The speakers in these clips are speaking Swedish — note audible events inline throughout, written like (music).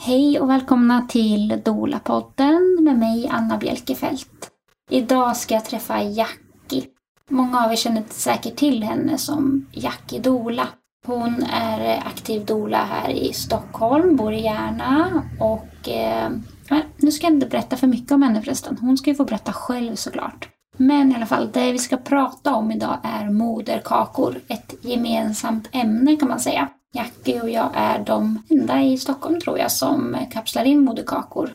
Hej och välkomna till Dola-podden med mig Anna Bjelkefelt. Idag ska jag träffa Jackie. Många av er känner säkert till henne som Jackie Dola. Hon är aktiv dola här i Stockholm, bor i Järna och eh, nu ska jag inte berätta för mycket om henne förresten. Hon ska ju få berätta själv såklart. Men i alla fall, det vi ska prata om idag är moderkakor. Ett gemensamt ämne kan man säga. Jackie och jag är de enda i Stockholm tror jag som kapslar in moderkakor.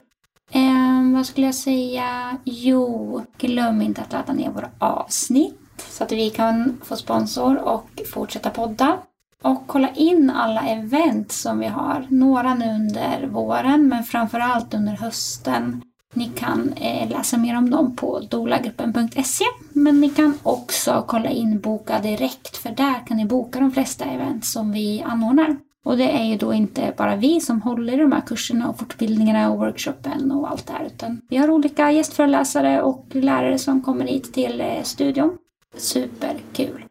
Eh, vad skulle jag säga? Jo, glöm inte att ladda ner våra avsnitt så att vi kan få sponsor och fortsätta podda. Och kolla in alla event som vi har. Några nu under våren men framförallt under hösten. Ni kan eh, läsa mer om dem på dolagruppen.se men ni kan också kolla in Boka Direkt för där kan ni boka de flesta event som vi anordnar. Och det är ju då inte bara vi som håller i de här kurserna och fortbildningarna och workshopen och allt det här utan vi har olika gästföreläsare och lärare som kommer hit till eh, studion. Superkul!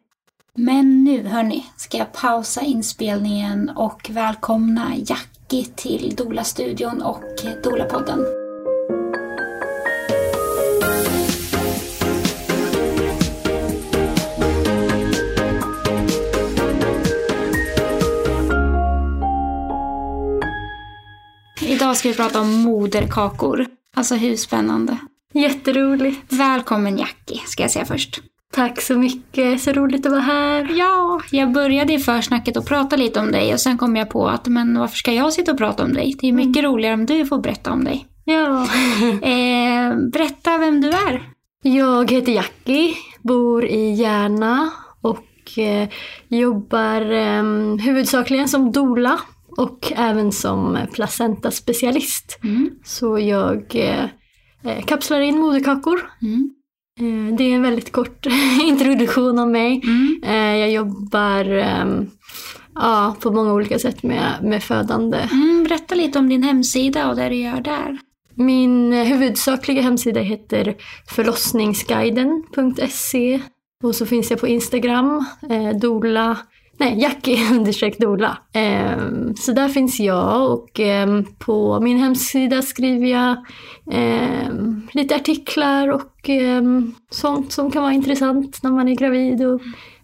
Men nu hörni, ska jag pausa inspelningen och välkomna Jackie till Dola-studion och Dola-podden. Idag ska vi prata om moderkakor. Alltså hur spännande? Jätteroligt. Välkommen Jackie, ska jag säga först. Tack så mycket, så roligt att vara här. Ja, jag började i försnacket och prata lite om dig och sen kom jag på att men varför ska jag sitta och prata om dig? Det är mycket mm. roligare om du får berätta om dig. Ja. (laughs) (laughs) eh, berätta vem du är. Jag heter Jackie, bor i Järna och eh, jobbar eh, huvudsakligen som dola och även som placentaspecialist. Mm. Så jag eh, eh, kapslar in moderkakor. Mm. Eh, det är en väldigt kort (laughs) introduktion av mig. Mm. Eh, jag jobbar ehm, ja, på många olika sätt med, med födande. Mm, berätta lite om din hemsida och det du gör där. Min huvudsakliga hemsida heter förlossningsguiden.se och så finns jag på Instagram, eh, dola nej, Jackie (laughs) understreck Dola. Eh, så där finns jag och eh, på min hemsida skriver jag eh, lite artiklar och ehm, sånt som kan vara intressant när man är gravid och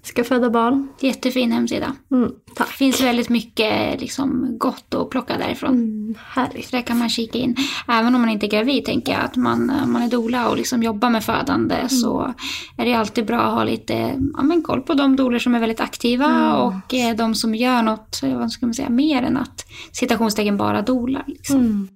ska föda barn. Jättefin hemsida. Mm, tack. Det finns väldigt mycket liksom, gott att plocka därifrån. Mm, härligt. Där kan man kika in. Även om man inte är gravid tänker jag att man, man är dola och liksom jobbar med födande mm. så är det alltid bra att ha lite ja, men koll på de doler som är väldigt aktiva mm. och eh, de som gör något, vad ska man säga, mer än att citationstecken bara dolar. Liksom. Mm.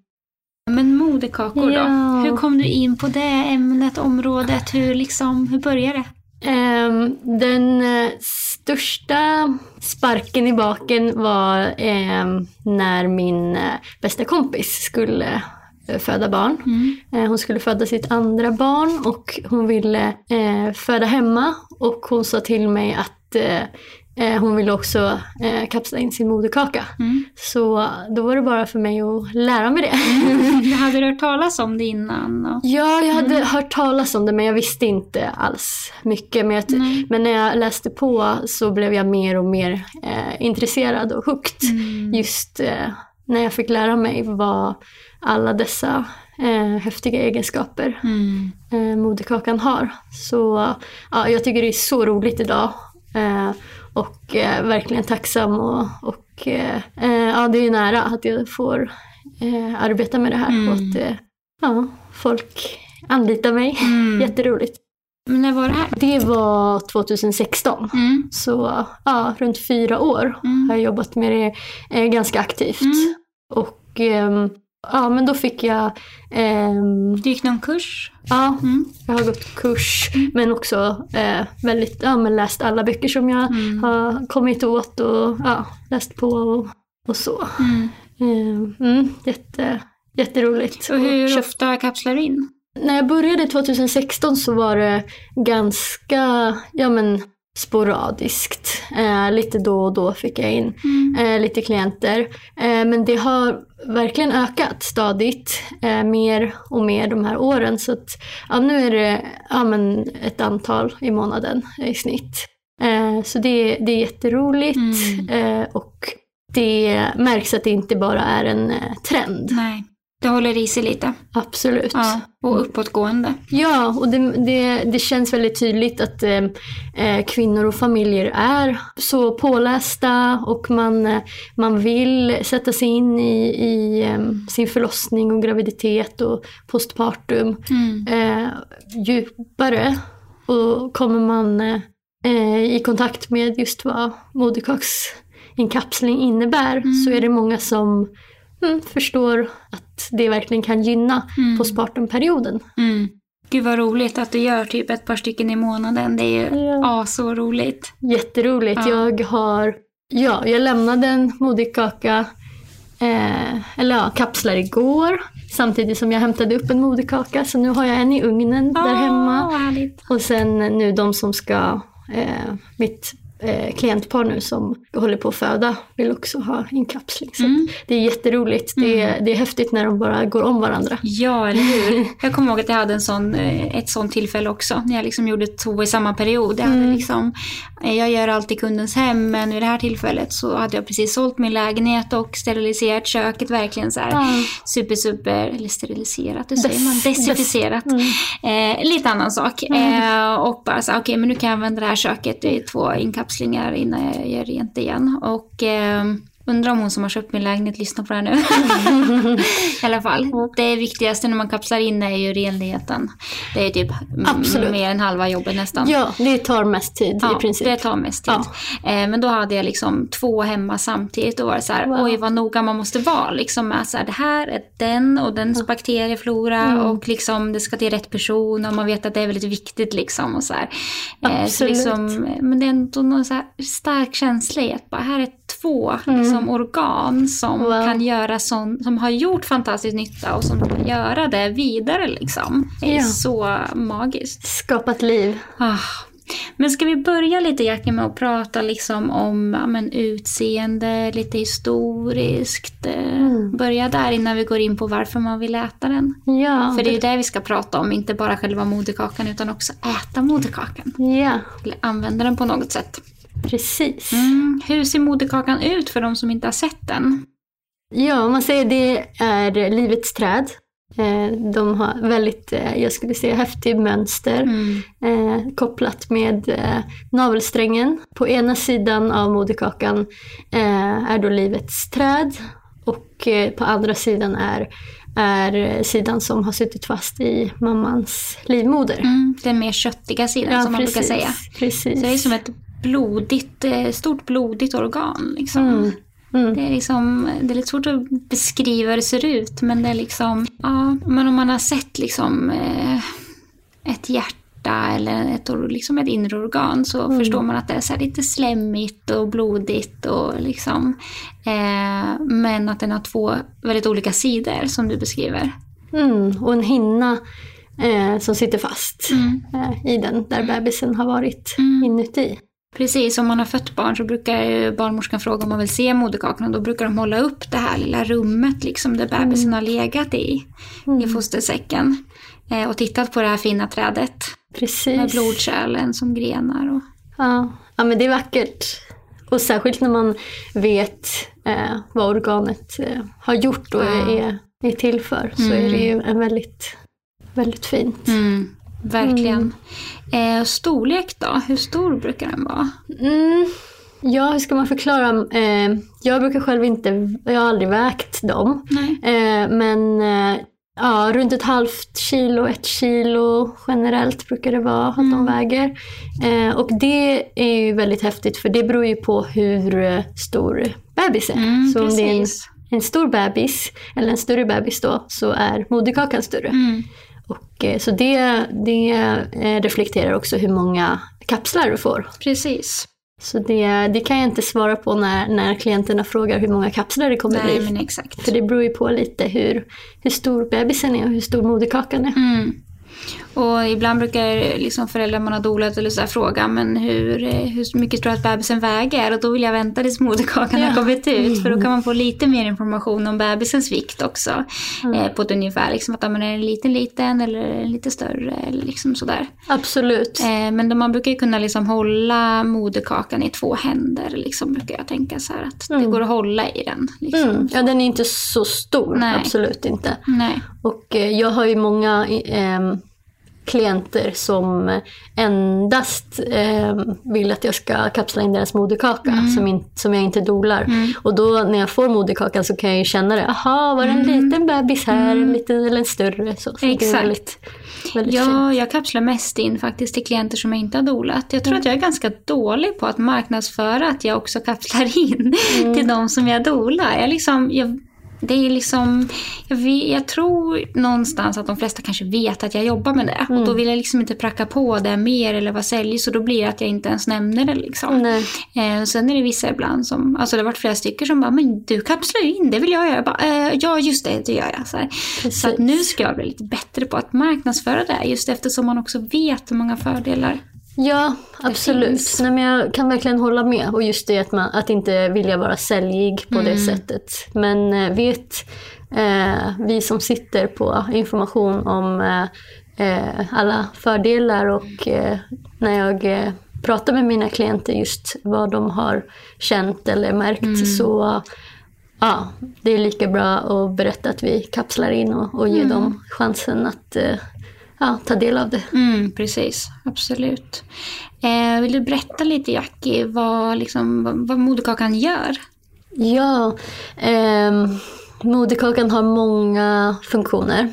Men moderkakor då? Hur kom du in på det ämnet, området? Hur, liksom, hur började det? Um, den uh, största sparken i baken var um, när min uh, bästa kompis skulle uh, föda barn. Mm. hon skulle föda sitt andra barn och hon ville föda hemma och hon sa till mig att Eh, hon ville också eh, kapsla in sin moderkaka. Mm. Så då var det bara för mig att lära mig det. Mm. (laughs) hade du hört talas om det innan? Och... Ja, jag hade mm. hört talas om det men jag visste inte alls mycket. Men, jag, men, när jag läste på så blev jag mer och mer eh, intresserad och hooked. Mm. Just eh, när jag fick lära mig vad alla dessa eh, häftiga egenskaper mm. eh, moderkakan har. Så ja, jag tycker det är så roligt idag. Och eh, verkligen tacksam och, och eh, eh, ja, det är nära att jag får eh, arbeta med det här mm. och att eh, ja, folk anlitar mig. Mm. (laughs) Jätteroligt. Men när var det här? Det var 2016. Mm. Så ja, runt fyra år mm. har jag jobbat med det eh, ganska aktivt. Mm. Och ehm, Ja, men då fick jag... Ehm, du gick någon kurs? Ja, mm. jag har gått kurs mm. men också eh, väldigt, ja, men läst alla böcker som jag mm. har kommit åt och ja, läst på och, och så. Eh, jätte, jätteroligt. Och hur ofta kapslar du in? När jag började 2016 så var det ganska, ja men sporadiskt. Eh, lite då och då fick jag in mm. eh, lite klienter. Eh, men det har verkligen ökat stadigt, eh, mer och mer de här åren. Så att, ja, nu är det ja, men ett antal i månaden i snitt. Eh, så det, det är jätteroligt. Mm. Eh, och det märks att det inte bara är en trend. Nej. Det håller i sig lite. Absolut. Ja, och uppåtgående. Ja, och det, det, det känns väldigt tydligt att eh, eh, kvinnor och familjer är så pålästa och man, eh, man vill sätta sig in i, i eh, sin förlossning och graviditet och postpartum Mm. eh, djupare. Och kommer man eh, i kontakt med just vad moderkaksinkapsling innebär Mm. så är det många som mm, förstår att det verkligen kan gynna Mm. postpartumperioden. Mm. Gud vad roligt att du gör typ ett par stycken i månaden. Det är ju Ja. så roligt. Jätteroligt. Ja. Jag har, ja, jag lämnade en moderkaka, eh, eller ja, kapslar igår. Samtidigt som jag hämtade upp en moderkaka. Så nu har jag en i ugnen där hemma. Ah, härligt. Och sen nu de som ska, eh, mitt eh, klientpar nu som håller på att föda vill också ha inkapsling. Så Mm. det är jätteroligt. Det, är, det är häftigt när de bara går om varandra. Ja, eller hur? (laughs) Jag kommer ihåg att jag hade en sån, eh, ett sånt tillfälle också. När jag liksom gjorde två i samma period. Jag, Mm. liksom, eh, jag gör alltid kundens hem, men vid det här tillfället så hade jag precis sålt min lägenhet och steriliserat köket. Verkligen så här Ja. super, super, eller steriliserat, hur säger man? Desinficerat. Mm. Eh, lite annan sak. Eh, och bara så okej men nu kan jag använda det här köket i två inkapslingar kapslingar innan jag gör rent igen. Och eh, undrar om hon som har köpt min lägenhet lyssnar på det här nu. (laughs) I alla fall. Det viktigaste när man kapslar in är ju renligheten. Det är typ Absolut. mer än halva jobbet nästan. Ja, det tar mest tid Ja, i princip. det tar mest tid. Eh, men då hade jag liksom två hemma samtidigt och var så här, Wow. oj vad noga man måste vara liksom med så här, det här är den och dens bakterieflora Mm. och liksom det ska till rätt person och man vet att det är väldigt viktigt liksom och så här. Eh, så Absolut. liksom, men det är ändå någon så här stark känsla i att bara här är två liksom, organ som Mm. Wow. kan göra sån, som har gjort fantastisk nytta och som kan göra det vidare liksom. Det är Ja. så magiskt. Skapat liv. Ah. Men ska vi börja lite Jackie med att prata liksom om ja, men, utseende, lite historiskt. eh, Mm. Börja där innan vi går in på varför man vill äta den. Ja, För det är ju det vi ska prata om, inte bara själva moderkakan utan också äta moderkakan. ja Eller använda den på något sätt. Precis. Mm. Hur ser moderkakan ut för de som inte har sett den? Ja, man säger det är livets träd. Eh, De har väldigt, eh, jag skulle säga, häftigt mönster Mm. eh, kopplat med navelsträngen. På ena sidan av moderkakan är då livets träd och på andra sidan är, är sidan som har suttit fast i mammans livmoder. Mm. Den mer köttiga sidan som man brukar säga. Precis. Så det är som ett blodigt, eh, stort blodigt organ. Liksom. Mm. Mm. Det är, liksom, det är lite svårt att beskriva hur det ser ut, men det är liksom, ja, men om man har sett liksom eh, ett hjärta eller ett, liksom ett inre organ så Mm. förstår man att det är så lite slemmigt och blodigt och liksom, eh, men att den har två väldigt olika sidor som du beskriver. Mm. Och en hinna eh, som sitter fast Mm. eh, i den där bebisen har varit Mm. inuti. Precis, om man har fött barn så brukar barnmorskan fråga om man vill se moderkakan och då brukar de hålla upp det här lilla rummet liksom där bebisen har legat i, i fostersäcken. Eh, och tittat på det här fina trädet Precis. med blodkärlen som grenar. Och, Ja. ja, men det är vackert. Och särskilt när man vet eh, vad organet eh, har gjort och Ja. är, är till för så är det ju en väldigt, väldigt fint. mm, verkligen. Eh, storlek då? Hur stor brukar den vara? Mm. Ja, hur ska man förklara? Eh, jag brukar själv inte, jag har aldrig vägt dem. Eh, men eh, ja, runt ett halvt kilo, ett kilo generellt brukar det vara att de väger. Eh, och det är ju väldigt häftigt för det beror ju på hur eh, stor bebis är. Mm, så om det är en, precis. en stor bebis, eller en större bebis då, så är moderkakan större. Mm. Och, eh, så det, det eh, reflekterar också hur många kapslar du får. Precis. Så det, det kan jag inte svara på när, när klienterna frågar hur många kapslar det kommer Nej, bli. men exakt. För det beror ju på lite hur, hur stor bebisen är och hur stor moderkakan är. Mm. Och ibland brukar liksom föräldrar man har dolat eller så här fråga men hur, eh, hur mycket tror du att bebisen väger? Och då vill jag vänta tills moderkakan ja. har kommit ut för då kan man få lite mer information om bebisens vikt också. Mm. Eh, på ett ungefär, liksom att man är en liten liten eller lite större eller liksom sådär. Absolut. Eh, men man brukar ju kunna liksom hålla moderkakan i två händer liksom brukar jag tänka så här att mm. det går att hålla i den. Liksom. Mm. Ja den är inte så stor, Nej. absolut inte. Nej. Och eh, jag har ju många klienter som endast eh, vill att jag ska kapsla in deras moderkaka mm. som, in, som jag inte dolar. Mm. Och då när jag får moderkakan så kan jag ju känna det. Jaha, var det en mm. liten bebis här, en mm. liten eller en större? Så, så Exakt. Väldigt, väldigt ja, fint. jag kapslar mest in faktiskt till klienter som jag inte har dolat. Jag tror mm. att jag är ganska dålig på att marknadsföra att jag också kapslar in mm. till de som jag dolar. Jag, liksom, jag det är liksom, jag, vet, jag, tror någonstans att de flesta kanske vet att jag jobbar med det. Mm. Och då vill jag liksom inte pracka på det mer eller vara sälj. Så då blir det att jag inte ens nämner det. Liksom. Eh, sen är det vissa ibland som, alltså det har varit flera stycken som bara, men du kapslar in, det vill jag göra. Jag bara, eh, ja just det, det gör jag. Så, så nu ska jag bli lite bättre på att marknadsföra det. Just eftersom man också vet hur många fördelar Ja, absolut. Nej, men jag kan verkligen hålla med. Och just det att, man, att inte vilja vara säljig på mm. det sättet. Men eh, vet eh, vi som sitter på information om eh, eh alla fördelar och eh, när jag eh, pratar med mina klienter just vad de har känt eller märkt mm. så ja, det är lika bra att berätta att vi kapslar in och, och ge mm. dem chansen att ja, ta del av det. Mm, precis, absolut. Eh, vill du berätta lite Jackie vad, liksom, vad, vad moderkakan gör? Ja, eh, moderkakan har många funktioner.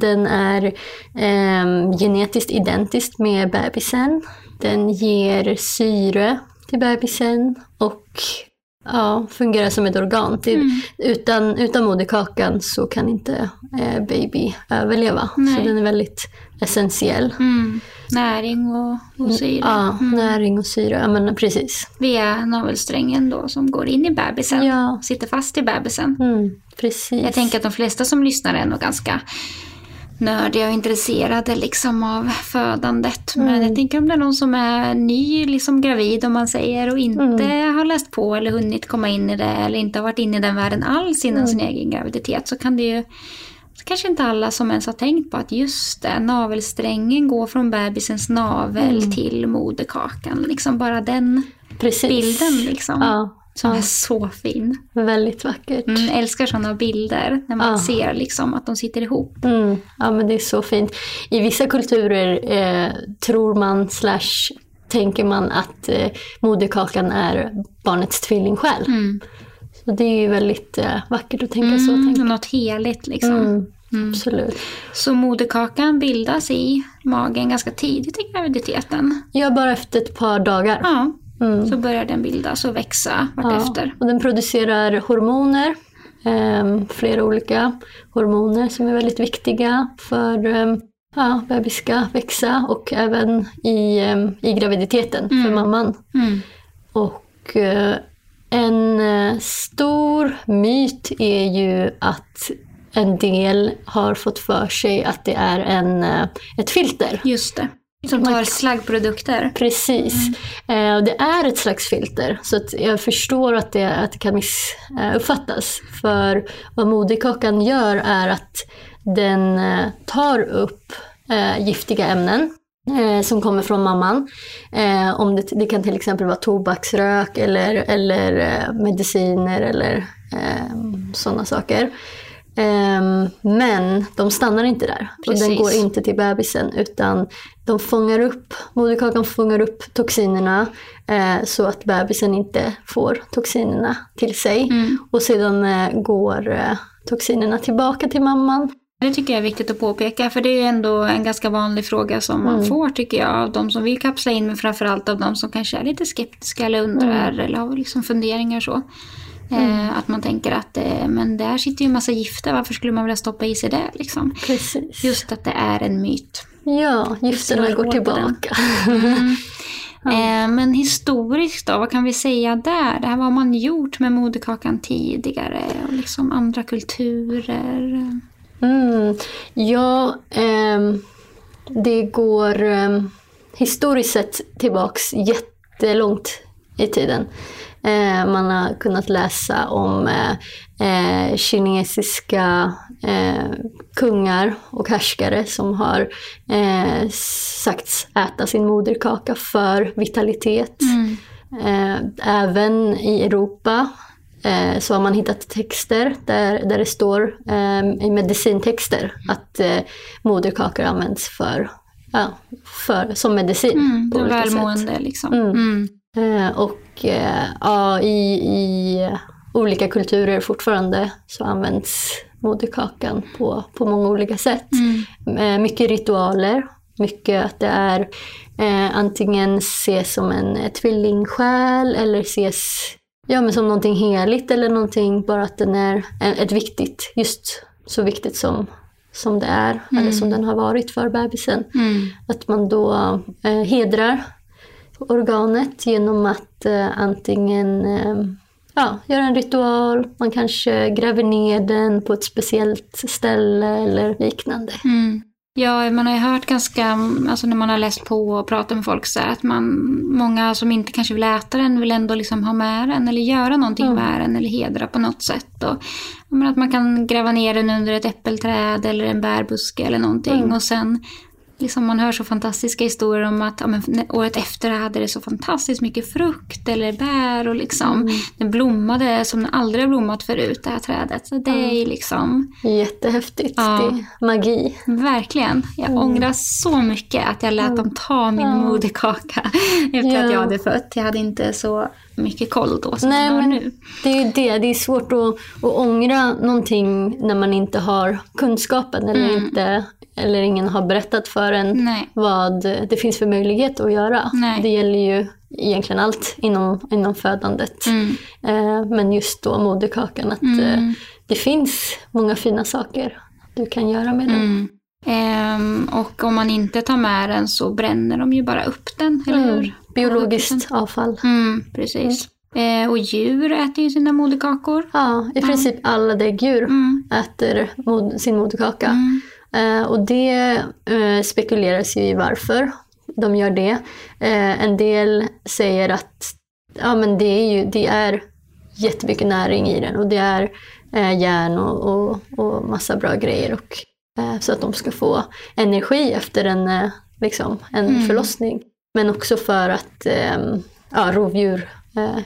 Den är eh, genetiskt identisk med bebisen. Den ger syre till bebisen och ja, fungerar som ett organ. Mm. Utan, utan moderkakan så kan inte eh, baby överleva. Nej. Så den är väldigt essentiell. Mm. Näring och, och mm, syre. Ja, mm. näring och syre. Ja, men precis. Via navelsträngen då som går in i bebisen. Ja. Sitter fast i bebisen. Mm, precis. Jag tänker att de flesta som lyssnar är nog ganska nördiga och intresserade liksom av födandet. Mm. Men jag tänker om det är någon som är ny, liksom gravid om man säger och inte mm. har läst på eller hunnit komma in i det eller inte har varit inne i den världen alls innan mm. sin egen graviditet så kan det ju kanske inte alla som ens har tänkt på att just det, navelsträngen går från bebisens navel mm. till moderkakan. Liksom bara den Precis. bilden liksom. Ja. Som ja. är så fin. Väldigt vackert. Mm, älskar sådana bilder när man ja. ser liksom att de sitter ihop. Mm. Ja men det är så fint. I vissa kulturer eh, tror man slash tänker man att eh, moderkakan är barnets tvillingsjäl. Mm. Så det är ju väldigt eh, vackert att tänka så. Mm, tänka. Något heligt liksom. Mm, mm. Absolut. Så moderkakan bildas i magen ganska tidigt i graviditeten? Ja, bara efter ett par dagar. Ja. Mm. Så börjar den bildas och växa vartefter. Ja, och den producerar hormoner, eh, flera olika hormoner som är väldigt viktiga för eh, ja, bebis ska växa och även i, eh, i graviditeten mm. för mamman. Mm. Och eh, en eh, stor myt är ju att en del har fått för sig att det är en, eh, ett filter. Just det. Som tar slaggprodukter. Precis. Mm. Eh, det är ett slags filter. Så att jag förstår att det, att det kan missuppfattas. För vad moderkakan gör är att den eh, tar upp eh, giftiga ämnen eh, som kommer från mamman. Om det, det, kan till exempel vara tobaksrök eller, eller mediciner eller sådana saker. Um, men de stannar inte där. Precis. Och den går inte till bebisen utan de fångar upp, moderkakan fångar upp toxinerna eh, så att bebisen inte får toxinerna till sig. Mm. Och sedan eh, går eh, toxinerna tillbaka till mamman. Det tycker jag är viktigt att påpeka för det är ändå en ganska vanlig fråga som man mm. får tycker jag av de som vill kapsla in men framförallt av de som kanske är lite skeptiska eller undrar mm. eller har liksom funderingar så. Mm. Eh, att man tänker att eh, men där sitter ju en massa gifter, varför skulle man vilja stoppa i sig det? Liksom? Precis. Just att det är en myt. Ja, gifterna går tillbaka. Mm. (laughs) Eh, men historiskt då, vad kan vi säga där? Det här, vad har man gjort med moderkakan tidigare? Och liksom andra kulturer? Mm. Ja, eh, Det går eh, historiskt sett tillbaks jättelångt i tiden. Eh, man har kunnat läsa om eh, eh kinesiska eh, kungar och härskare som har eh, sagts äta sin moderkaka för vitalitet. Mm. även i Europa eh, så har man hittat texter där, där det står eh, i medicintexter att eh, moderkakor används för, ja, för, som medicin. Mm, på välmående sätt. liksom. Mm. Mm. Eh, och eh, ja, i, i olika kulturer fortfarande så används moderkakan på, på många olika sätt. Mm. Eh, mycket ritualer, mycket att det är eh, antingen ses som en tvillingsjäl eller ses Ja, men som någonting heligt eller någonting, bara att den är ett viktigt, just så viktigt som, som det är, mm. eller som den har varit för bebisen. Mm. Att man då eh, hedrar organet genom att eh, antingen eh, ja, göra en ritual, man kanske gräver ner den på ett speciellt ställe eller liknande. Mm. Ja, man har ju hört ganska, alltså när man har läst på och pratat med folk så att man, många som inte kanske vill äta den vill ändå liksom ha med den eller göra någonting mm. med den eller hedra på något sätt. Och, att man kan gräva ner den under ett äppelträd eller en bärbuske eller någonting mm. och sen liksom man hör så fantastiska historier om att ja, men, året efter hade det så fantastiskt mycket frukt eller bär och liksom mm. den blommade som den aldrig har blommat förut det här trädet. Så det mm. är liksom... Jättehäftigt, ja, det är magi. Verkligen. Jag mm. ångrar så mycket att jag lät dem ta min ja. moderkaka (laughs) efter ja. att jag hade fött. Jag hade inte så mycket koll då som Nej, men nu. Det är ju det, det är svårt att, att ångra någonting när man inte har kunskapen eller mm. inte eller ingen har berättat för en Nej. vad det finns för möjlighet att göra. Nej. Det gäller ju egentligen allt inom, inom födandet. Mm. Eh, men just då moderkakan, att mm. eh, det finns många fina saker du kan göra med den. Mm. Ehm, och om man inte tar med den så bränner de ju bara upp den, eller mm. hur? Biologiskt avfall. Mm, precis. Eh, och djur äter ju sina moderkakor. Ja, i princip alla däggdjur mm. äter mod sin moderkaka. Eh, och det eh, spekuleras ju i varför de gör det. Eh, en del säger att ja, men det, är ju, det är jättemycket näring i den och det är järn och, och, och massa bra grejer. Och, så att de ska få energi efter en, liksom, en mm. förlossning. Men också för att ja, rovdjur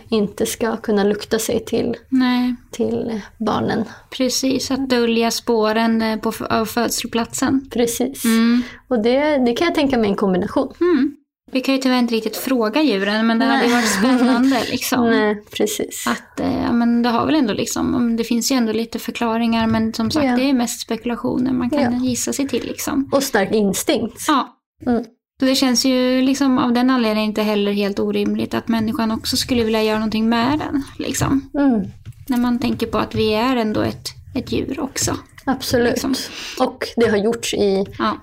inte ska kunna lukta sig till, Nej. till barnen. Precis, att dölja spåren eh, på, av födselplatsen. Precis. Mm. Och det, det kan jag tänka mig en kombination. Mm. Vi kan ju tyvärr inte riktigt fråga djuren men det Nej. hade varit spännande. Liksom. (laughs) Nej, precis. Att, eh, ja, men det har väl ändå liksom, det finns ju ändå lite förklaringar men som sagt ja. det är mest spekulationer man kan ja. gissa sig till. Liksom. Och stark instinkt. Ja. Mm. Så det känns ju liksom av den anledningen inte heller helt orimligt att människan också skulle vilja göra någonting med den. Liksom. Mm. När man tänker på att vi är ändå ett, ett djur också. Absolut. Liksom. Och det har gjorts i ja.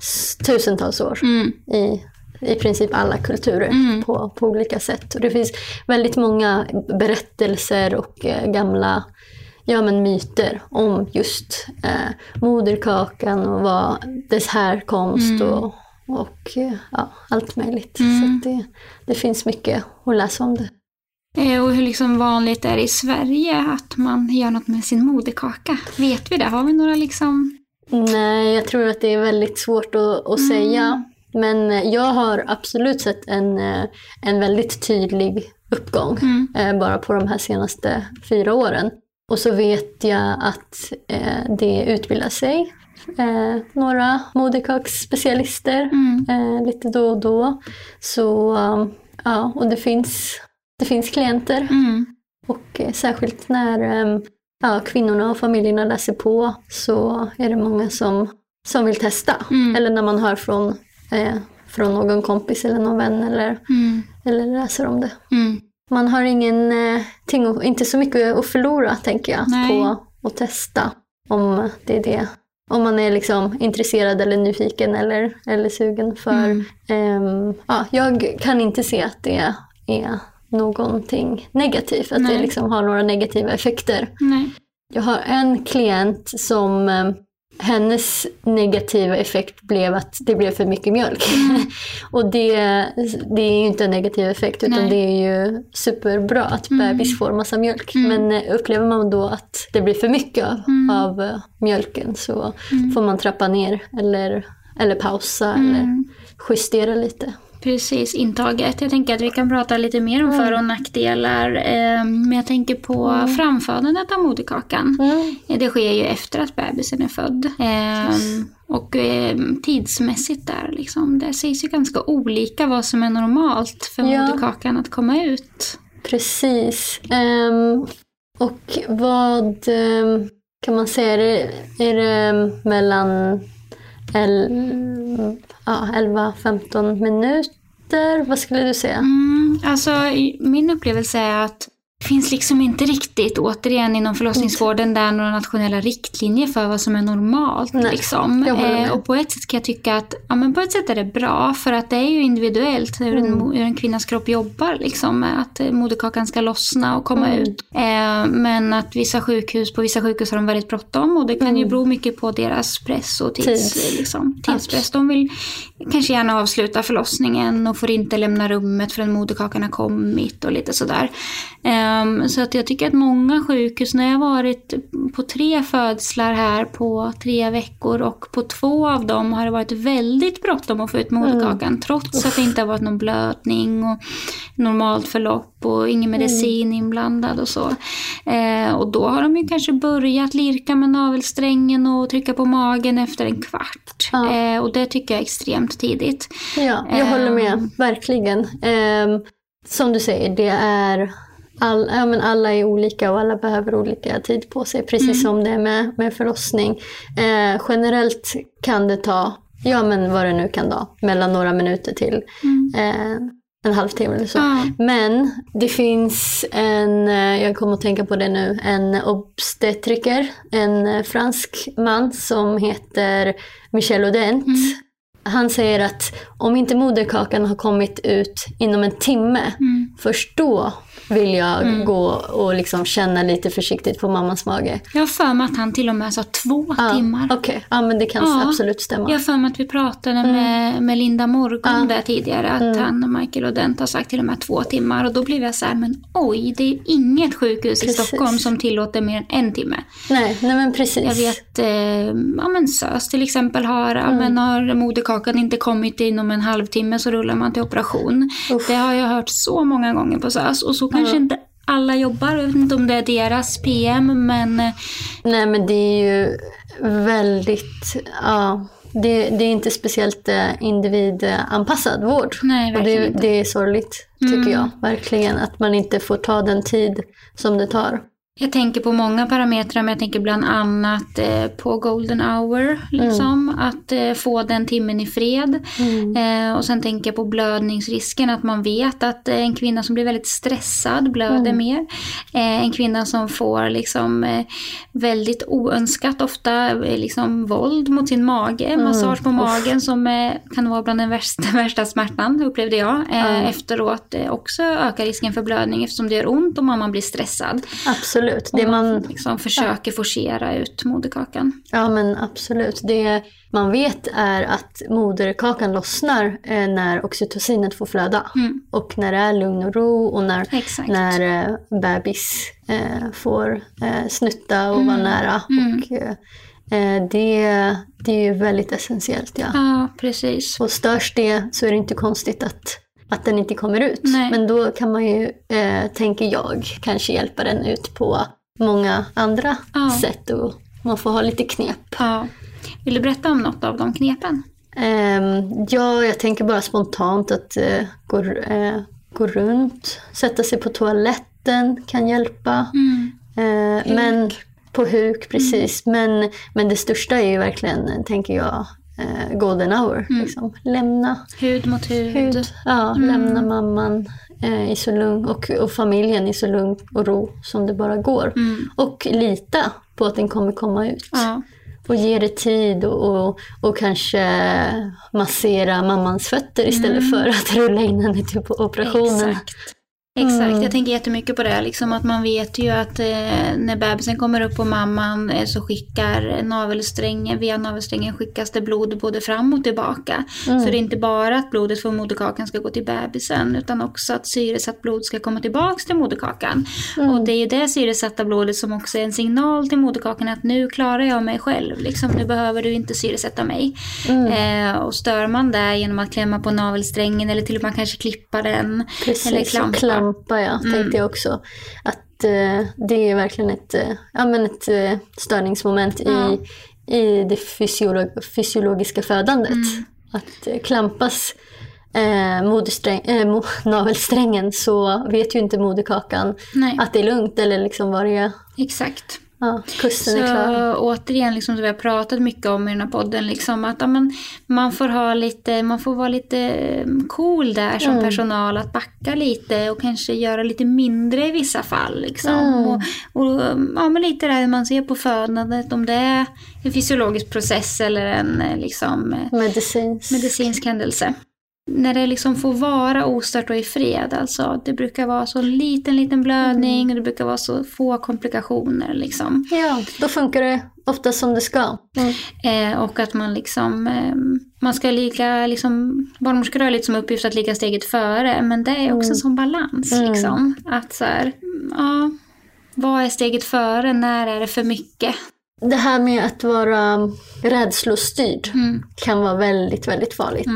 tusentals år. Mm. I, I princip alla kulturer mm. på, på olika sätt. Och det finns väldigt många berättelser och eh, gamla ja, men myter om just eh, moderkakan och vad dess härkomst mm. och och eh, ja, allt möjligt. Mm. Så det, det finns mycket att läsa om det. Eh, och hur liksom vanligt är det i Sverige att man gör något med sin moderkaka? Vet vi det? Har vi några liksom... Nej, jag tror att det är väldigt svårt att, att mm. säga. Men jag har absolut sett en, eh, en väldigt tydlig uppgång mm. bara på de här senaste fyra åren. Och så vet jag att det utbildar sig eh, några moderkaksspecialister mm. eh, lite då och då. Så um, ja, och det finns, det finns klienter. Mm. Och eh, särskilt när eh, ja, kvinnorna och familjerna läser på så är det många som, som vill testa. Mm. Eller när man hör från, eh, från någon kompis eller någon vän eller, mm. eller läser om det. Mm. Man har ingenting, eh, inte så mycket att förlora tänker jag Nej. på att testa om det är det om man är liksom intresserad eller nyfiken eller, eller sugen för. Mm. Um, ja, jag kan inte se att det är någonting negativt, att Nej. det liksom har några negativa effekter. Nej. Jag har en klient som um, hennes negativa effekt blev att det blev för mycket mjölk. Mm. (laughs) och det, det är ju inte en negativ effekt utan Nej. det är ju superbra att mm. bebis får massa mjölk. Mm. Men eh, upplever man då att det blir för mycket av, mm. av eh, mjölken så mm. får man trappa ner eller, eller pausa eller mm. justera lite. Precis, intaget. Jag tänker att vi kan prata lite mer om mm. för och nackdelar. Eh, men jag tänker på mm. framfödandet av moderkakan. Mm. Det sker ju efter att bebisen är född. Eh, och eh, tidsmässigt där, liksom, det sägs ju ganska olika vad som är normalt för ja. moderkakan att komma ut. Precis. Um, och vad kan man säga, är det, är det mellan 11-15 minuter. Vad skulle du säga? Mm, alltså, min upplevelse är att det finns liksom inte riktigt, återigen inom förlossningsvården, där några nationella riktlinjer för vad som är normalt. Nej, liksom. eh, och på ett sätt kan jag tycka att ja, men på ett sätt är det bra, för att det är ju individuellt hur, mm. en, hur en kvinnas kropp jobbar. Liksom, att eh, moderkakan ska lossna och komma mm. ut. Eh, men att vissa sjukhus, på vissa sjukhus har de väldigt bråttom och det kan mm. ju bero mycket på deras press och tids, Tid. liksom, tidspress. De vill kanske gärna avsluta förlossningen och får inte lämna rummet förrän moderkakan har kommit och lite sådär. Um, så att jag tycker att många sjukhus, när jag varit på tre födslar här på tre veckor och på två av dem har det varit väldigt bråttom att få ut moderkakan mm. trots att det inte har varit någon blödning och normalt förlopp och ingen mm. medicin mm. inblandad och så. Uh, och då har de ju kanske börjat lirka med navelsträngen och trycka på magen efter en kvart. Ja. Uh, och det tycker jag är extremt tidigt. Ja, jag håller med, ehm. verkligen. Som du säger, det är all, ja, men alla är olika och alla behöver olika tid på sig, precis mm. som det är med, med förlossning. Eh, generellt kan det ta, ja men vad det nu kan ta, mellan några minuter till mm. eh, en halvtimme eller så. Mm. Men det finns en, eh, jag kommer att tänka på det nu, en obstetriker, en fransk man som heter Michel Audent. Mm. Han säger att om inte moderkakan har kommit ut inom en timme, mm. först då vill jag mm. gå och liksom känna lite försiktigt på mammas mage. Jag har för mig att han till och med sa två ah, timmar. Okej, okay. ja men det kan ja. absolut stämma. Jag har för mig att vi pratade mm. med, med Linda Morgon ah. där tidigare, att mm. han och Michael Odent har sagt till och med två timmar. Och då blev jag så här, men oj, det är inget sjukhus precis. i Stockholm som tillåter mer än en timme. Nej, nej men precis. Jag vet, eh, ja men SÖS till exempel har, mm. men har moderkakan inte kommit inom en halvtimme så rullar man till operation. Uff. Det har jag hört så många gånger på SÖS. Och så kanske inte alla jobbar. Jag vet inte om det är deras PM, men... Eh, Nej, men det är ju väldigt... Ja, det, det är inte speciellt eh, individanpassad vård. Nej, och det, det är sorgligt, tycker mm. jag. Verkligen, att man inte får ta den tid som det tar. Jag tänker på många parametrar, men jag tänker bland annat eh, på golden hour. Liksom, mm. Att eh, få den timmen i fred. Mm. Eh, och sen tänker jag på blödningsrisken, att man vet att eh, en kvinna som blir väldigt stressad blöder mm. mer. Eh, en kvinna som får liksom, eh, väldigt oönskat ofta liksom, våld mot sin mage, mm. massage på magen som kan vara bland den värsta, (laughs) värsta smärtan, upplevde jag. Efteråt också ökar risken för blödning eftersom det gör ont och mamman blir stressad. Absolut absolut. Det man liksom försöker ja. forcera ut moderkakan. Ja men absolut. Det man vet är att moderkakan lossnar eh, när oxytocinet får flöda. Mm. Och när det är lugn och ro och när, när eh, bebis eh, får snutta och mm. vara nära. Mm. Och, det, det är ju väldigt essentiellt. Ja. ja, precis. Och störs det så är det inte konstigt att att den inte kommer ut. Nej. Men då kan man ju, eh, tänker jag, kanske hjälpa den ut på många andra ja. sätt och man får ha lite knep. Ja. Vill du berätta om något av de knepen? Um, ja, jag tänker bara spontant att uh, gå, uh, gå runt, sätta sig på toaletten kan hjälpa. Mm. Uh, men på huk, precis. Mm. Men, men det största är ju verkligen, tänker jag, eh, golden hour. Mm. Liksom. Lämna. Hud mot hud. hud ja, mm. lämna mamman eh, i så lugn och, och, familjen i så lugn och ro som det bara går. Mm. Och lita på att den kommer komma ut. Ja. Och ge det tid och, och, och, kanske massera mammans fötter istället mm. för att rulla in henne till operationen. Exakt. Exakt, Mm. jag tänker jättemycket på det. Liksom att man vet ju att eh, när bebisen kommer upp på mamman eh, så skickar navelsträngen, via navelsträngen skickas det blod både fram och tillbaka. Mm. Så det är inte bara att blodet från moderkakan ska gå till bebisen utan också att syresatt blod ska komma tillbaks till moderkakan. Mm. Och det är ju det syresatta blodet som också är en signal till moderkakan att nu klarar jag mig själv. Liksom, nu behöver du inte syresätta mig. Mm. Eh, och stör man det genom att klämma på navelsträngen eller till och med kanske klippa den. Precis, Eller klampa. Klampa ja, Mm. tänkte jag också. Att eh, det är verkligen ett, eh, ja, men ett eh, störningsmoment i, i det fysiolog, fysiologiska födandet. Mm. Att eh, klampas eh, modersträng, eh, mo, (laughs) navelsträngen så vet ju inte moderkakan Nej, att det är lugnt eller liksom var det är, exakt. Ja, kusten är Så klar. återigen, liksom, som vi har pratat mycket om i den här podden, liksom, att ja, men, man, får ha lite, man får vara lite eh, cool där som Mm. personal, att backa lite och kanske göra lite mindre i vissa fall. Liksom. Mm. Och, och, ja, men lite där hur man ser på födandet, om det är en fysiologisk process eller en eh, liksom, eh, Medicins. medicinsk händelse. När det liksom får vara ostört och i fred, alltså. Det brukar vara så liten, liten blödning och det brukar vara så få komplikationer liksom. Ja, då funkar det ofta som det ska. Mm. Eh, och att man liksom, eh, man ska ligga, liksom, barnmorskor har lite som uppgift att ligga steget före, men det är också Mm. som balans Mm. liksom. Att så här, ja, vad är steget före, när är det för mycket? Det här med att vara rädslostyrd Mm. kan vara väldigt, väldigt farligt.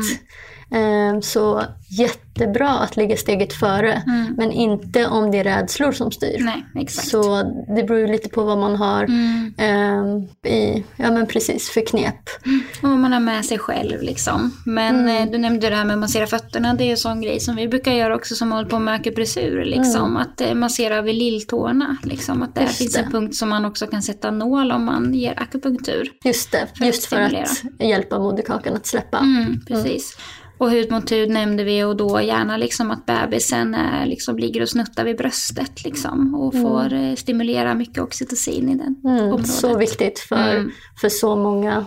Eh, Så jättebra att ligga steget före, Mm. men inte om det är rädslor som styr. Nej, exakt. Så det beror ju lite på vad man har Mm. eh, i, ja men precis, för knep. Och vad man har med sig själv liksom. Men Mm. eh, du nämnde det här med att massera fötterna. Det är ju en sån grej som vi brukar göra också som håller på med akupressur. Liksom. Att eh, massera vid lilltårna. Liksom. Att där Mm. Just finns det. en punkt som man också kan sätta nål om man ger akupunktur. Just det, För att just för att hjälpa moderkakan att släppa. Mm, precis. Och hud mot hud nämnde vi och då gärna liksom att bebisen är, liksom, ligger och snuttar vid bröstet. Liksom, och får eh, stimulera mycket oxytocin i den Mm, området. så viktigt för, Mm. för så många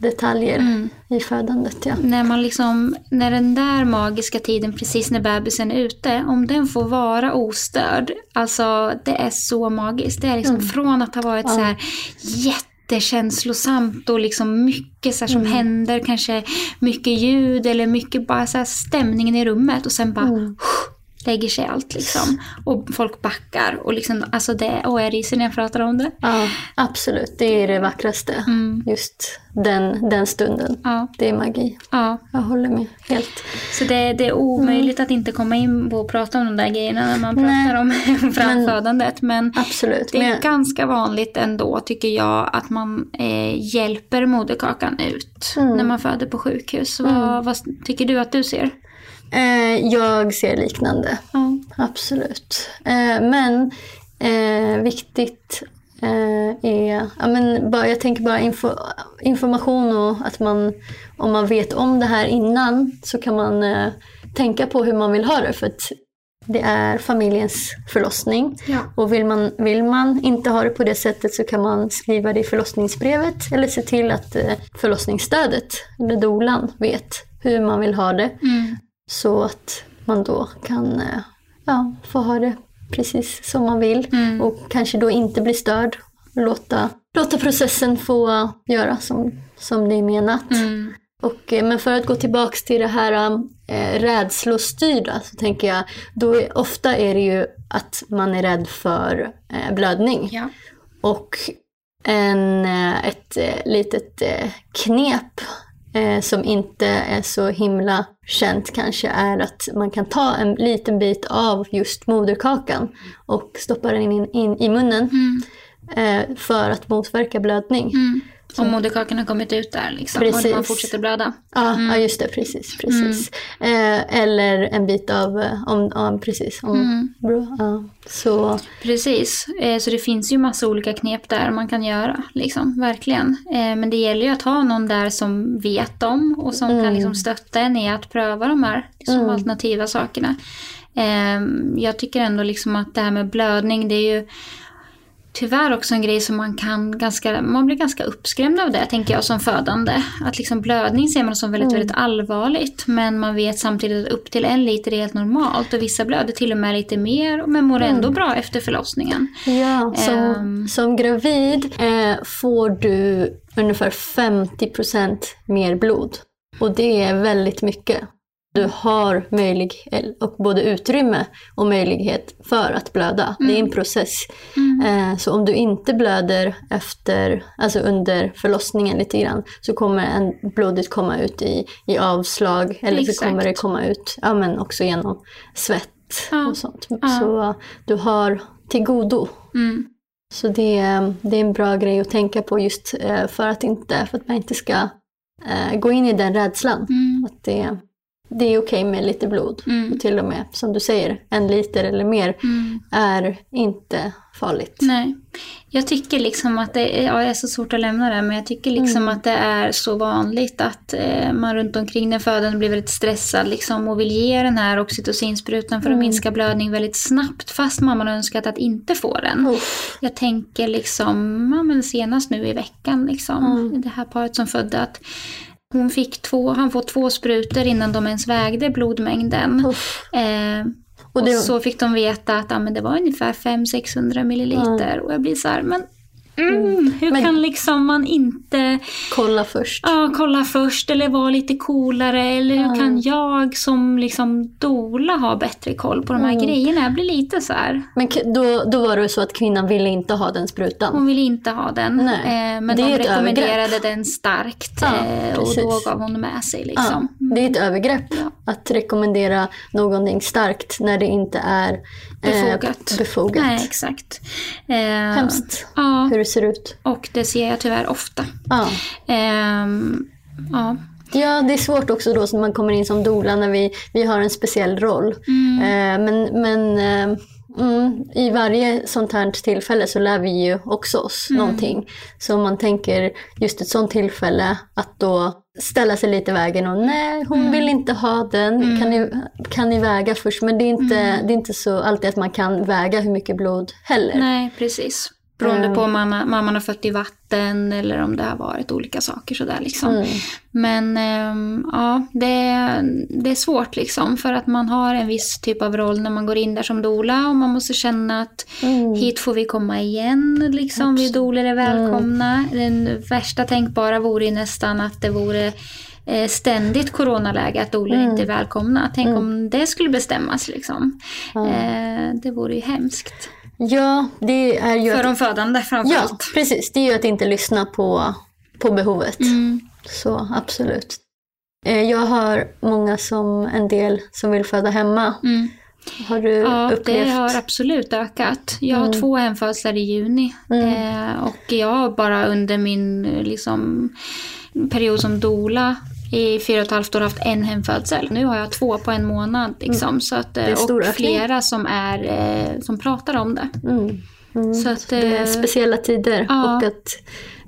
detaljer Mm. i födandet. Ja. när, man liksom, när den där magiska tiden, precis när bebisen är ute, om den får vara ostörd, alltså det är så magiskt. Det är liksom från att ha varit Mm. Ja. så här jättekänslosamt och liksom mycket så som Mm. händer, kanske mycket ljud eller mycket bara så stämningen i rummet och sen bara Mm. Lägger sig allt liksom. Och folk backar och liksom, alltså det, och jag ryser när jag pratar om det. Ja, absolut. Det är det vackraste. Mm. Just den, den stunden. Ja, Det är magi. ja. Jag håller med helt. Så det, det är omöjligt att inte komma in på och prata om de där grejerna när man Nej. pratar om (laughs) framfödandet. Men Absolut. det är Men, ganska vanligt ändå tycker jag att man eh, hjälper moderkakan ut Mm. när man föder på sjukhus. Vad, vad tycker du att du ser? Eh, jag ser liknande. Ja. Absolut. Eh, men eh, viktigt eh, är, ja, men bara, jag tänker bara info, information och att man, om man vet om det här innan så kan man eh, tänka på hur man vill ha det. För att det är familjens förlossning. Ja. Och vill man, vill man inte ha det på det sättet så kan man skriva det i förlossningsbrevet eller se till att eh, förlossningsstödet, eller dolan, vet hur man vill ha det. Mm. Så att man då kan eh, ja, få ha det precis som man vill. Mm. Och kanske då inte bli störd. Låta, låta processen få göra som, som det är menat. Mm. Och, eh, men för att gå tillbaks till det här eh, rädslostyrda så tänker jag, då är, ofta är det ju att man är rädd för eh, blödning. Ja. Och en, eh, ett litet knep eh, som inte är så himla känt kanske är att man kan ta en liten bit av just moderkakan och stoppa den in, in i munnen Mm. eh, för att motverka blödning. Mm. Om moderkakan har kommit ut där liksom, och Precis. man fortsätter blöda. Ja, Mm. ja, just det. Precis. precis. Eh, eller en bit av... eh, Om, ja, precis. Om, Mm. bra, ja. Så, Precis, eh, så det finns ju massa olika knep där man kan göra. Liksom, verkligen. Eh, Men det gäller ju att ha någon där som vet om och som Mm. kan liksom stötta en i att pröva de här liksom, Mm. alternativa sakerna. Eh, Jag tycker ändå liksom att det här med blödning, det är ju tyvärr också en grej som man kan ganska, man blir ganska uppskrämd av det tänker jag som födande. Att liksom blödning ser man som väldigt, mm. väldigt allvarligt men man vet samtidigt att upp till en liter är helt normalt och vissa blöder till och med lite mer men mår ändå mm. bra efter förlossningen. Ja, som, um, som gravid eh, får du ungefär 50% mer blod och det är väldigt mycket du har möjlighet och både utrymme och möjlighet för att blöda. Mm. Det är en mm. process. Mm. Eh, så om du inte blöder efter, alltså under förlossningen lite grann så kommer en, blodet komma ut i, i avslag eller Exakt. så kommer det komma ut ja, men också genom svett ja. och sånt. Ja. Så du har till godo. Mm. Så det, det är en bra grej att tänka på just eh, för att, inte, för att man inte ska eh, gå in i den rädslan. Mm. Att det, det är okej med lite blod. Mm. Och till och med, som du säger, en liter eller mer mm. är inte farligt. Nej. Jag tycker liksom att det är, ja, det är så svårt att lämna det, men jag tycker liksom mm. att det är så vanligt att eh, man runt omkring den födande blir väldigt stressad liksom, och vill ge den här oxytocinsprutan för att mm. minska blödning väldigt snabbt, fast mamman har önskat att inte få den. Oh. Jag tänker liksom, ja, men senast nu i veckan, liksom, mm. det här paret som födde, att hon fick två, han får två sprutor innan de ens vägde blodmängden. Eh, och, det... och, så fick de veta att ah, men det var ungefär 500-600 milliliter. Mm. Och jag blir så här, men Mm, hur Men, kan liksom man inte... Kolla först. Ja, kolla först eller vara lite coolare. Eller hur kan jag som liksom dola ha bättre koll på de här mm. grejerna? Jag blir lite så här. Men då, då var det så att kvinnan ville inte ha den sprutan? Hon ville inte ha den. Eh, men det de rekommenderade övergrepp. den starkt. Ja, eh, och då gav hon med sig. Liksom. Ja, det är ett övergrepp ja. att rekommendera någonting starkt när det inte är befogat. Eh, befogat. Nej, exakt. Eh, Hemskt ja. hur det ser ut. Och det ser jag tyvärr ofta. Ja. Eh, ja. Ja, det är svårt också då när man kommer in som doula när vi, vi har en speciell roll. Mm. Eh, men men eh, Mm, I varje sånt här tillfälle så lär vi ju också oss mm. någonting. Så om man tänker just ett sånt tillfälle att då ställa sig lite i vägen och nej, hon mm. vill inte ha den. Mm. Kan, ni, kan ni väga först? Men det är, inte, mm. det är inte så alltid att man kan väga hur mycket blod heller. Nej, precis. Beroende på om mamma, mamman har fött i vatten eller om det har varit olika saker sådär liksom. Mm. Men ähm, ja, det, det är svårt liksom för att man har en viss typ av roll när man går in där som dola och man måste känna att mm. hit får vi komma igen liksom. Vi doler är välkomna. Mm. Den värsta tänkbara vore ju nästan att det vore eh, ständigt coronaläge att doler mm. inte är välkomna. Tänk mm. om det skulle bestämmas liksom. Eh, det vore ju hemskt. Ja, det är ju... För att, de födande framförallt. Ja, precis. Det är ju att inte lyssna på, på behovet. Mm. Så absolut. Eh, jag har många som, en del som vill föda hemma. Mm. Har du ja, upplevt? det har absolut ökat. Jag har mm. två hemfödslar i juni. Mm. Eh, och jag har bara under min liksom, period som dola i fyra och ett halvt år haft en hemfödsel. Nu har jag två på en månad. Liksom, mm. så att, och flera som, är, eh, som pratar om det. Mm. Mm. Så att, det är eh, speciella tider ja. och att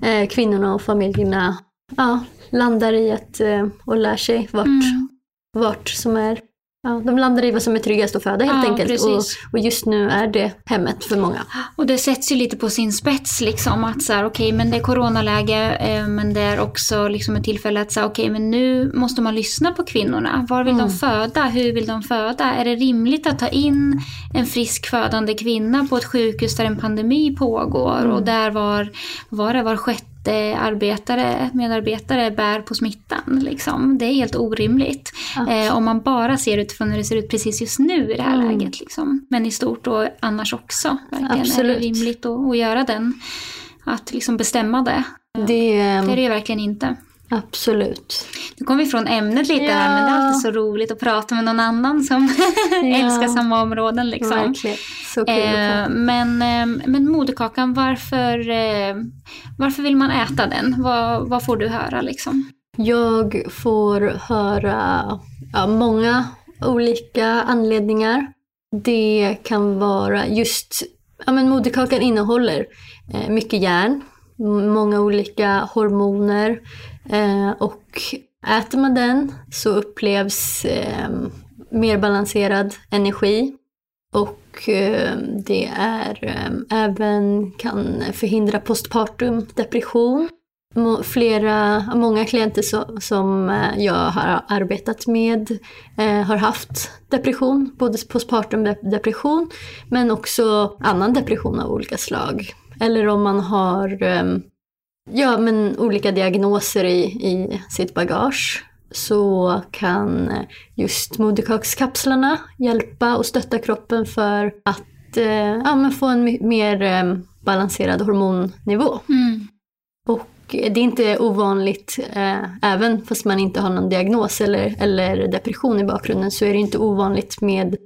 eh, kvinnorna och familjerna ja, landar i att, eh, och lär sig vart, mm. vart som är Ja, de landar i vad som är tryggast att föda helt ja, enkelt. Och, och, just nu är det hemmet för många. Och det sätts ju lite på sin spets liksom att så här, okay, men det är coronaläge eh, men det är också liksom ett tillfälle att säga okej okay, men nu måste man lyssna på kvinnorna. Var vill mm. de föda? Hur vill de föda? Är det rimligt att ta in en frisk födande kvinna på ett sjukhus där en pandemi pågår mm. och där var, var det var sjätte arbetare, medarbetare bär på smittan. Liksom. Det är helt orimligt. Eh, om man bara ser utifrån hur det ser ut precis just nu i det här mm. läget. Liksom. Men i stort och annars också. Verkligen. Absolut. Är det rimligt att, att göra den? Att liksom bestämma det. Det, det är det ju verkligen inte. Absolut. Nu kom vi från ämnet lite ja. här men det är alltid så roligt att prata med någon annan som (laughs) ja. älskar samma områden. Liksom. Verkligen. Så kul eh, men, eh, men moderkakan, varför, eh, varför vill man äta den? Vad, vad får du höra liksom? Jag får höra ja, många olika anledningar. Det kan vara just, ja men moderkakan innehåller eh, mycket järn, många olika hormoner, Eh, och äter man den så upplevs ehm, mer balanserad energi. Och ehm, det är ehm, även kan förhindra postpartum depression. Flera, många klienter som eh, jag har arbetat med eh, har haft depression, både postpartum depression men också annan depression av olika slag. Eller om man har ja, men olika diagnoser i, i sitt bagage så kan just moderkakskapslarna hjälpa och stötta kroppen för att eh, ja, få en mer eh, balanserad hormonnivå. Mm. Och det är inte ovanligt, eh, även fast man inte har någon diagnos eller, eller depression i bakgrunden, så är det inte ovanligt med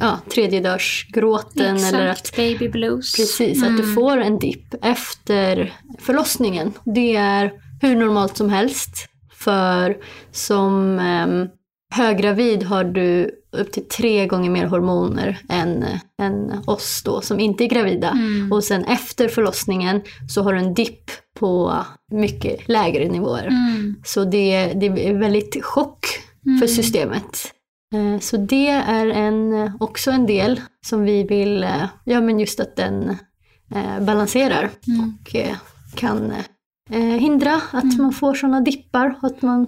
ja, tredjedörsgråten. Exakt, eller att, baby blues. Precis, mm. att du mm. får en dipp efter förlossningen. Det är hur normalt som helst. För som eh, höggravid har du upp till tre gånger mer hormoner än, än oss då som inte är gravida. Mm. Och sen efter förlossningen så har du en dipp på mycket lägre nivåer. Mm. Så det, det är väldigt chock mm. för systemet. Eh, så det är en, också en del som vi vill, eh, ja men just att den eh, balanserar mm. och kan hindra att mm. man får sådana dippar och att man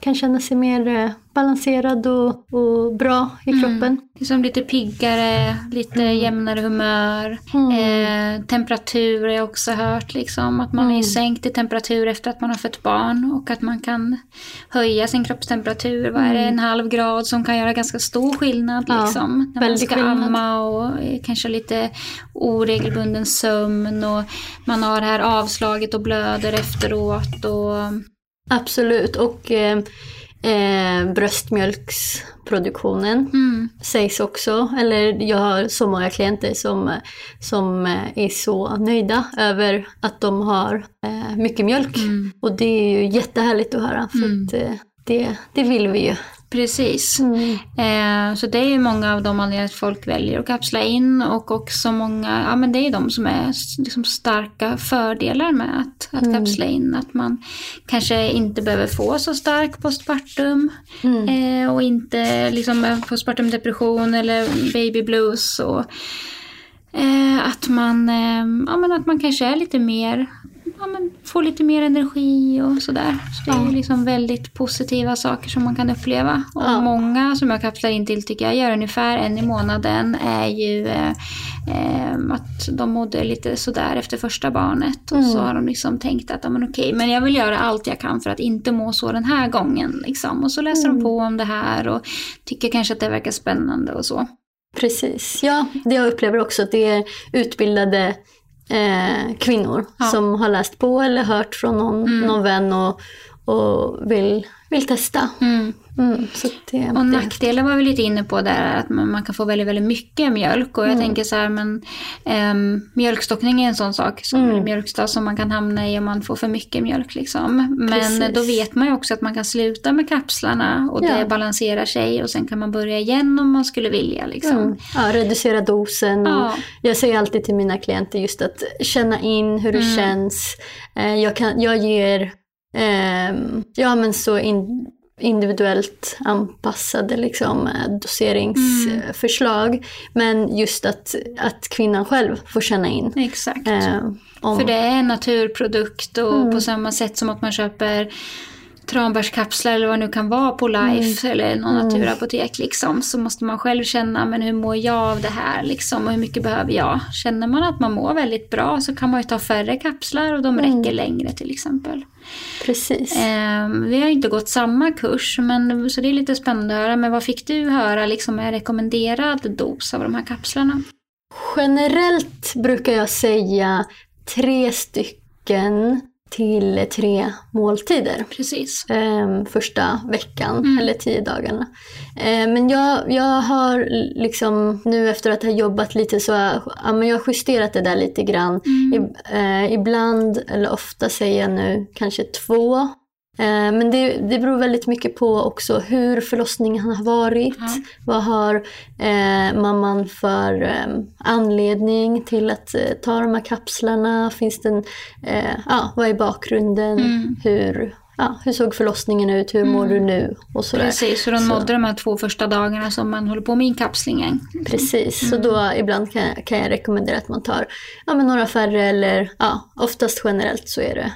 kan känna sig mer eh, balanserad och, och bra i mm. kroppen. Liksom lite piggare, lite mm. jämnare humör. Mm. Eh, temperatur har jag också hört, liksom, att man mm. är sänkt i temperatur efter att man har fött barn och att man kan höja sin kroppstemperatur. Vad är det, mm. en halv grad som kan göra ganska stor skillnad ja, liksom, när man ska skillnad. amma och kanske lite oregelbunden sömn och man har det här avslaget och blöder efteråt. Och, Absolut, och eh, eh, bröstmjölksproduktionen mm. sägs också, eller jag har så många klienter som, som är så nöjda över att de har eh, mycket mjölk. Mm. Och det är ju jättehärligt att höra, för mm. att, eh, det, det vill vi ju. Precis. Mm. Eh, så det är ju många av de anledningar att folk väljer att kapsla in och också många, ja men det är de som är liksom starka fördelar med att, att mm. kapsla in. Att man kanske inte behöver få så stark postpartum mm. eh, och inte liksom postpartum depression eller baby blues. Och, eh, att, man, eh, ja, men att man kanske är lite mer ja, men få lite mer energi och sådär. Så det är ja. liksom väldigt positiva saker som man kan uppleva. Och ja. många som jag kapslar in till tycker jag gör ungefär en i månaden är ju eh, eh, att de mådde lite sådär efter första barnet. Och mm. så har de liksom tänkt att men okej, men jag vill göra allt jag kan för att inte må så den här gången. Liksom. Och så läser mm. de på om det här och tycker kanske att det verkar spännande och så. Precis, ja det jag upplever också att det är utbildade eh, kvinnor ja. som har läst på eller hört från någon, mm. någon vän och, och vill, vill testa. Mm. Mm, det, och nackdelen var vi lite inne på där, att man, man, kan få väldigt, väldigt mycket mjölk. Och jag mm. tänker så här, men um, mjölkstockning är en sån sak, som mm. mjölkstad som man kan hamna i om man får för mycket mjölk. Liksom. Men Precis. då vet man ju också att man kan sluta med kapslarna och ja. det balanserar sig och sen kan man börja igen om man skulle vilja. Liksom. Mm. Ja, reducera dosen. Ja. jag säger alltid till mina klienter just att känna in hur det mm. känns. Eh, jag, kan, jag ger ja, men så in, individuellt anpassade liksom, eh, doseringsförslag. Mm. Men just att, att kvinnan själv får känna in. Exakt. Eh, om... För det är en naturprodukt och mm. på samma sätt som att man köper tranbärskapslar eller vad det nu kan vara på Life mm. eller någon mm. naturapotek liksom, så måste man själv känna, men hur mår jag av det här liksom och hur mycket behöver jag? Känner man att man mår väldigt bra så kan man ju ta färre kapslar och de mm. räcker längre till exempel. Precis. Eh, vi har inte gått samma kurs, men, så det är lite spännande att höra. Men vad fick du höra liksom, är rekommenderad dos av de här kapslarna? Generellt brukar jag säga tre stycken till tre måltider. Precis. Eh, första veckan mm. eller tio dagarna. Eh, men jag, jag har liksom nu efter att ha jobbat lite så ja, men jag har justerat det där lite grann. Mm. I, eh, ibland, eller ofta säger jag nu, kanske två men det, det beror väldigt mycket på också hur förlossningen har varit. Mm. Vad har eh, mamman för eh, anledning till att eh, ta de här kapslarna? Finns det en, eh, ja, vad är bakgrunden? Mm. Hur, ja, hur såg förlossningen ut, hur mår du nu och sådär. Precis, så de nådde de här två första dagarna som man håller på med inkapslingen. Precis, så då ibland kan, kan jag rekommendera att man tar ja, men några färre eller ja, oftast generellt så är det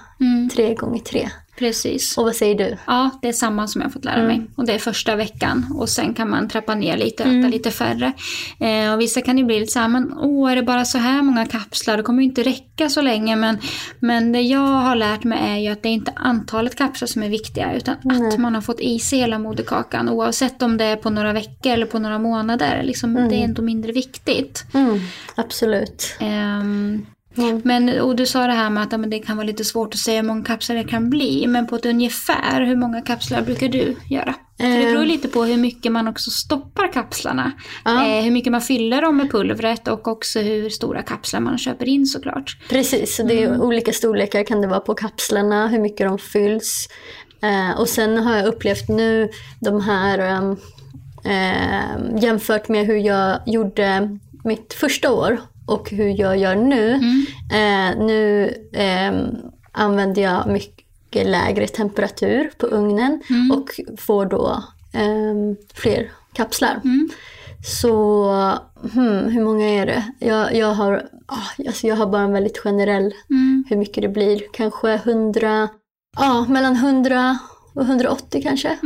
tre gånger tre. Precis. Och vad säger du? Ja, det är samma som jag fått lära mig. Och det är första veckan. Och sen kan man trappa ner lite och äta lite färre. Eh, och vissa kan ju bli lite så här, men åh, är det bara så här många kapslar? Det kommer ju inte räcka så länge. Men, men det jag har lärt mig är ju att det är inte antalet kapslar som är viktiga. Utan att man har fått i sig hela moderkakan. Oavsett om det är på några veckor eller på några månader. Liksom, Det är ändå mindre viktigt. Mm, absolut. Ehm, Mm. men, och du sa det här med att ja, det kan vara lite svårt att säga hur många kapslar det kan bli. Men på ett ungefär, hur många kapslar brukar du göra? För det beror lite på hur mycket man också stoppar kapslarna. Ja. Eh, hur mycket man fyller dem med pulvret och också hur stora kapslar man köper in såklart. Precis, så det är olika storlekar kan det vara på kapslarna, hur mycket de fylls. Eh, och sen har jag upplevt nu de här ehm, eh, jämfört med hur jag gjorde mitt första år och hur jag gör nu. Eh, nu ehm, använder jag mycket lägre temperatur på ugnen och får då ehm, fler kapslar. Så hmm, hur många är det? Jag, jag, har, ah, alltså jag har bara en väldigt generell hur mycket det blir. Kanske 100, ja mellan 100 och 180 kanske.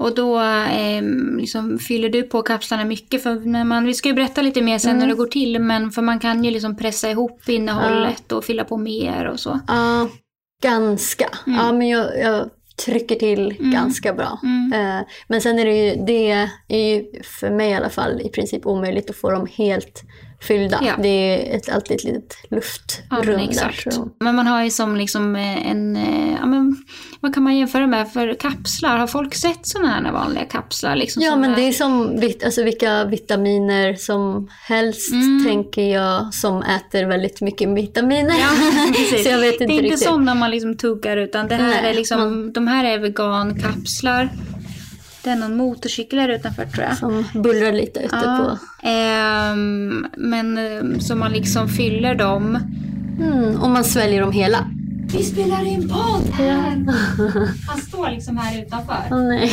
Mm. Och då eh, liksom fyller du på kapslarna mycket. För när man, vi ska ju berätta lite mer sen hur det går till. Men för man kan ju liksom pressa ihop innehållet och fylla på mer och så. Ja, ganska. Ja, men jag, jag trycker till ganska bra. Eh, men sen är det ju, det är ju för mig i alla fall i princip omöjligt att få dem helt fyllda. Ja. Det är ett, alltid ett litet Ja, luftrum men där. exakt. Så. Men man har ju som liksom eh, en, eh, ja men vad kan man jämföra med för kapslar? Har folk sett sådana här vanliga kapslar? Liksom Ja som men det är som alltså vilka vitaminer som helst Mm. tänker jag som äter väldigt mycket vitaminer. Ja, (laughs) precis. Så jag vet inte det är inte riktigt. sådana man liksom tuggar utan det här Nej, är liksom, de här är vegankapslar. Det är någon motorcykel här utanför tror jag. Som bullrar lite ute Ja, på. ehm, men eh, så man liksom fyller dem. Mm, och man sväljer dem hela. Vi spelar in podd här! Han står liksom här utanför. Åh nej.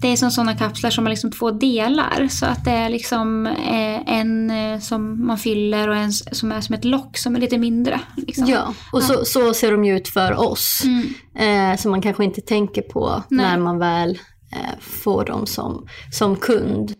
Det är som sådana kapslar som har liksom två delar. Så att det är liksom eh, en eh, som man fyller och en som är som ett lock som är lite mindre. Liksom. Ja, och så, så ser de ju ut för oss. Mm. Eh, som man kanske inte tänker på Nej. när man väl eh, får dem som, som kund.